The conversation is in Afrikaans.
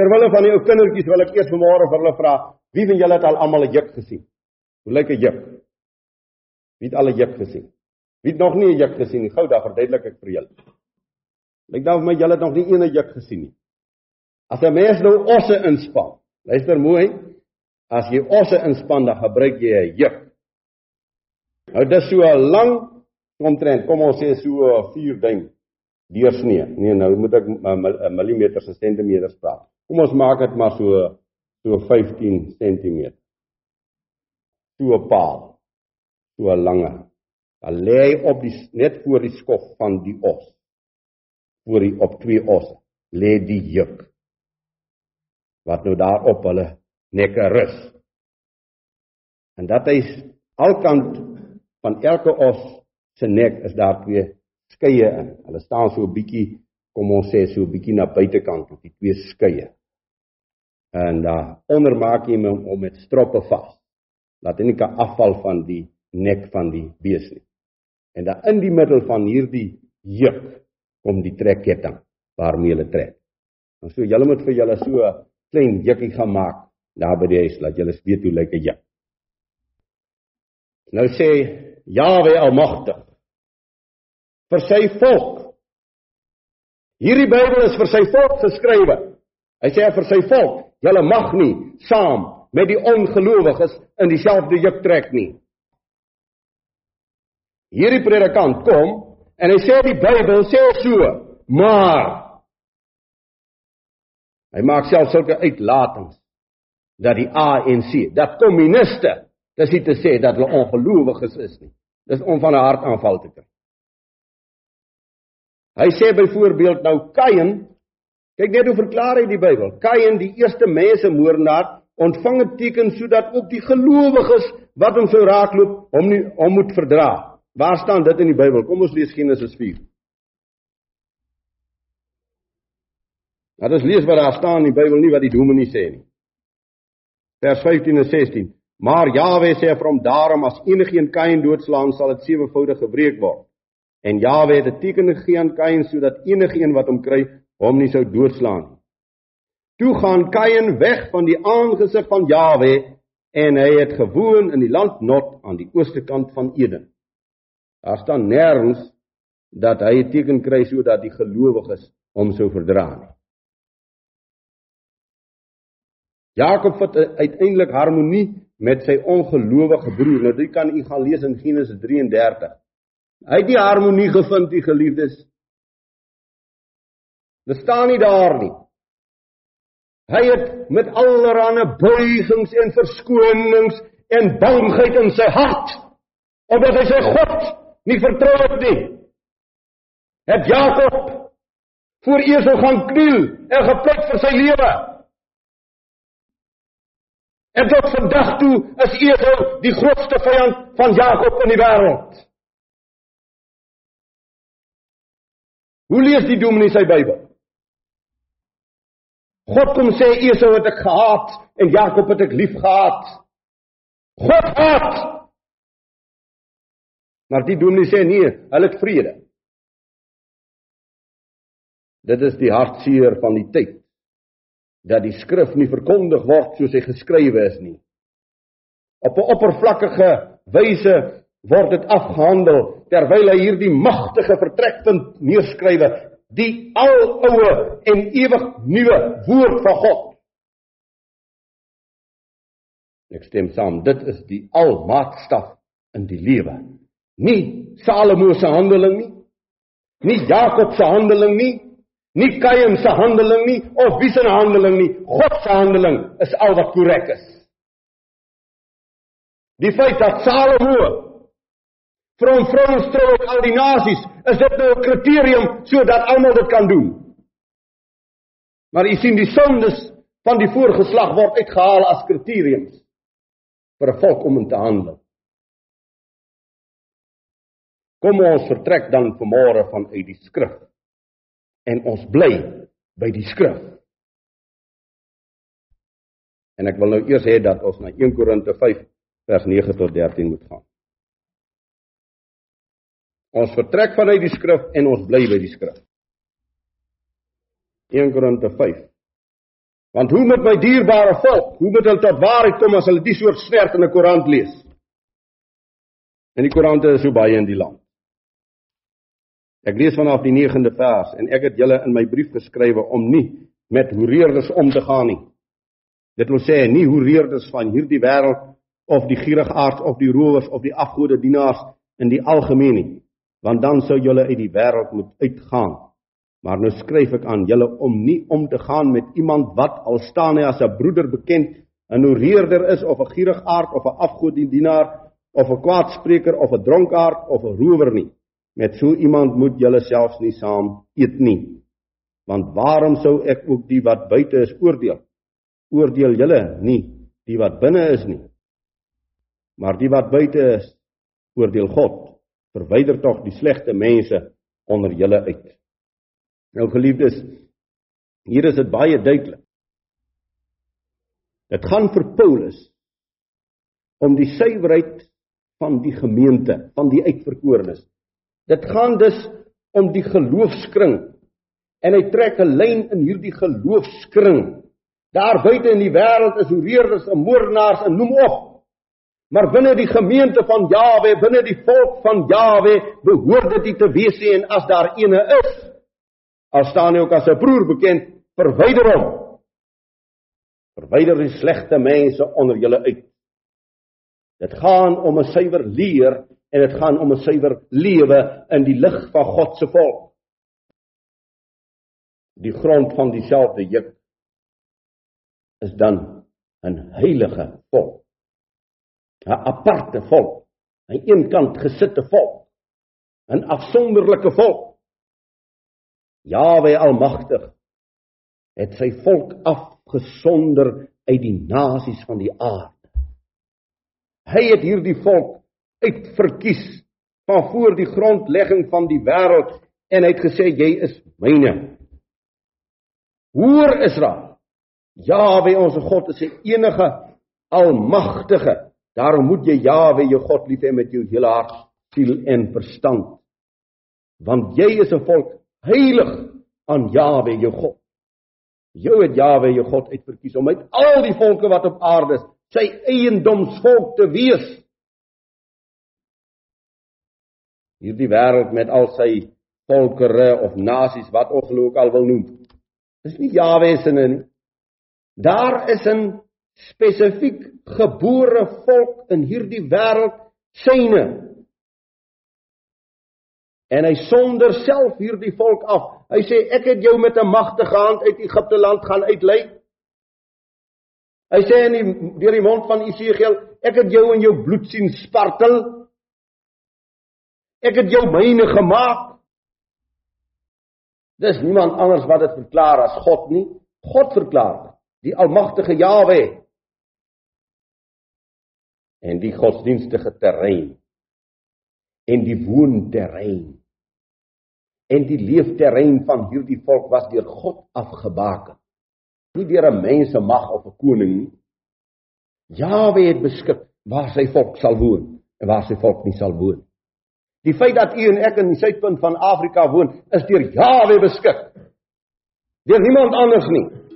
Terwyl van die ou kindertjies wil ek eers vanmôre vir hulle vra, wie van julle het al almal 'n juk gesien? Hoe lyk 'n juk? Wie het al 'n juk gesien? Wie het nog nie 'n juk gesien nie? Gou dan verduidelik ek vir julle. Lyk dan vir my julle het nog nie een juk gesien nie. As 'n mens nou osse inspan, luister mooi, as jy osse inspan, dan gebruik jy 'n juk. Nou dis so 'n lang omtrent, kom ons sê so 4 duim deursnee. Nee, nou moet ek 'n millimeter se sentimeters praat. Kom ons maak dit maar so so 15 cm. So 'n paal. So 'n lange. Dan lê hy op die net voor die skof van die os. Voor die op twee osse lê die juk. Wat nou daar op hulle nekke rus. En dat hy alkant van elke os se nek is daar twee skeye in. Hulle staan so 'n bietjie, kom ons sê so 'n bietjie na buitekant toe, die twee skeye. En daar uh, onder maak jy hom om met stroppe vas. Laat hy nie kan afval van die nek van die bees nie. En dan in die middel van hierdie juk kom die trekketting waarmee hulle trek. En so julle moet vir julle so 'n klein jukkie gaan maak daar by die huis, laat julle weet hoe lyk 'n juk. Nou sê Jahwe Almagtig vir sy volk. Hierdie Bybel is vir sy volk geskrywe. Hy sê vir sy volk, julle mag nie saam met die ongelowiges in dieselfde juk trek nie. Hierdie predikant kom en hy sê die Bybel sê so, maar hy maak self sulke uitlatings dat die ANC, dat kommuniste, dis nie te sê dat hulle ongelowiges is nie. Dis om van 'n hartaanval te kry. Hy sê byvoorbeeld nou Kain, kyk net hoe verklaar hy die Bybel. Kain, die eerste mensemoordenaar, ontvang 'n teken sodat ook die gelowiges wat hom sou raakloop, hom nie hom moet verdra. Waar staan dit in die Bybel? Kom ons lees Genesis 4. Laat ons lees wat daar staan in die Bybel, nie wat die dominee sê nie. Vers 15 en 16. Maar Jawe sê vir hom: "Daarom as enigiemand Kain doodslaan, sal dit sewevoudig gebreek word." En Jawe het 'n teken gegee aan Kain sodat enigeen wat hom kry, hom nie sou doodslaan nie. Toe gaan Kain weg van die aangesig van Jawe en hy het gewoon in die land Not aan die ooste kant van Eden. Daar staan nêrens dat hy 'n teken kry sodat die gelowiges hom sou verdra nie. Jakob het uiteindelik harmonie met sy ongelowige broer. Nou dit kan u gaan lees in Genesis 33. Hy het die harmonie gevind, die geliefdes. Dit staan nie daar nie. Hy het met allerlei buigings en verskonings en bangheid in sy hart omdat hy sy God nie vertrou het nie. Het Jakob voor Esau gaan kniel en gepleit vir sy lewe. En tot vandag toe is Esau die grootste vyand van Jakob in die wêreld. Hoe lees die dominee sy Bybel? God kom sê Esau het ek gehaat en Jakob het ek liefgehad. God haat. Maar die dominee sê nee, hulle het vrede. Dit is die hartseer van die tyd dat die skrif nie verkondig word soos hy geskrywe is nie. Op 'n oppervlakkige wyse word dit afgehandel terwyl hy hierdie magtige vertrekpunt neerskrywe die aloue en ewig nuwe woord van God. Ek stem saam dit is die almaatstaf in die lewe. Nie Salomo se handeling nie nie Jakob se handeling nie nie Kain se handeling nie of wie se handeling nie. God se handeling is al wat korrek is. Die feit dat Salomo vir hom vrouens trou uit al die nasies, is dit nou 'n kriterium sodat almal dit kan doen. Maar u sien die sondes van die voorgeslag word uitgehaal as kriteriums vir 'n volk om in te handel. Kom ons vertrek dan vanmôre vanuit die skrif en ons bly by die skrif. En ek wil nou eers hê dat ons na 1 Korinte 5 vers 9 tot 13 moet gaan. Ons vertrek vanuit die skrif en ons bly by die skrif. 1 Korinte 5 Want hoe moet my dierbare volk, hoe moet hulle tot waarheid kom as hulle die soort snert in 'n koerant lees? En die koerante is so baie in die land. Ek lees vanaf die 9de vers en ek het julle in my brief geskrywe om nie met hoereerders om te gaan nie. Dit wil sê nie hoereerders van hierdie wêreld of die gierigaards of die rowers of die afgode dienaars in die algemeen nie, want dan sou julle uit die wêreld moet uitgaan. Maar nou skryf ek aan julle om nie om te gaan met iemand wat al staan hy as 'n broeder bekend, 'n hoereerder is of 'n gierigaard of 'n afgodedienaar of 'n kwaadspreker of 'n dronkaard of 'n rower nie. Met so iemand moet julle selfs nie saam eet nie. Want waarom sou ek ook die wat buite is oordeel? Oordeel julle nie die wat binne is nie. Maar die wat buite is, oordeel God. Verwyder tog die slegte mense onder julle uit. Nou geliefdes, hier is dit baie duidelik. Dit gaan vir Paulus om die suiwerheid van die gemeente, van die uitverkorenes. Dit gaan dus om die geloofskring. En hy trek 'n lyn in hierdie geloofskring. Daar buite in die wêreld is hoereerders en moordenaars en noem op. Maar binne die gemeente van Jawe, binne die volk van Jawe, behoort dit te wees en as daar ene is, al staan hy ook as 'n broer bekend, verwyder hom. Verwyder die slegte mense onder julle uit. Dit gaan om 'n suiwer leer en dit gaan om 'n suiwer lewe in die lig van God se volk. Die grond van dieselfde juk is dan 'n heilige volk. 'n aparte volk, 'n eenkant gesitte volk, 'n afsonderlike volk. Jawe Almagtig het sy volk afgesonder uit die nasies van die aarde. Hy het hierdie volk uitverkies van voor die grondlegging van die wêreld en hy het gesê jy is myne. Hoor Israel, Jawe ons God is die enige almagtige Daarom moet jy Jawe jou God lief hê met jou hele hart, siel en verstand. Want jy is 'n volk heilig aan Jawe jou God. Jou het Jawe jou God uitverkies om uit al die volke wat op aarde is, sy eiendomsvolk te wees. Hierdie wêreld met al sy volkere of nasies wat ons ook al wil noem. Dis nie Jawe se nie. Daar is 'n spesifiek gebore volk in hierdie wêreld syne. En hy sonder self hierdie volk af. Hy sê ek het jou met 'n magtige hand uit Egipte land gaan uitlei. Hy sê in die deur die mond van Esegiel, ek het jou in jou bloed sien spartel. Ek het jou myne gemaak. Dis niemand anders wat dit verklaar as God nie. God verklaar, die almagtige Jahwe. En die godsdienstige terrein. En die woonterrein. En die leefterrein van hierdie volk was deur God afgebaken. Nie deur 'n mens se mag of 'n koning nie. Jawe het beskik waar sy volk sal woon en waar sy volk nie sal woon. Die feit dat u en ek in die suidpunt van Afrika woon is deur Jawe beskik. Deur niemand anders nie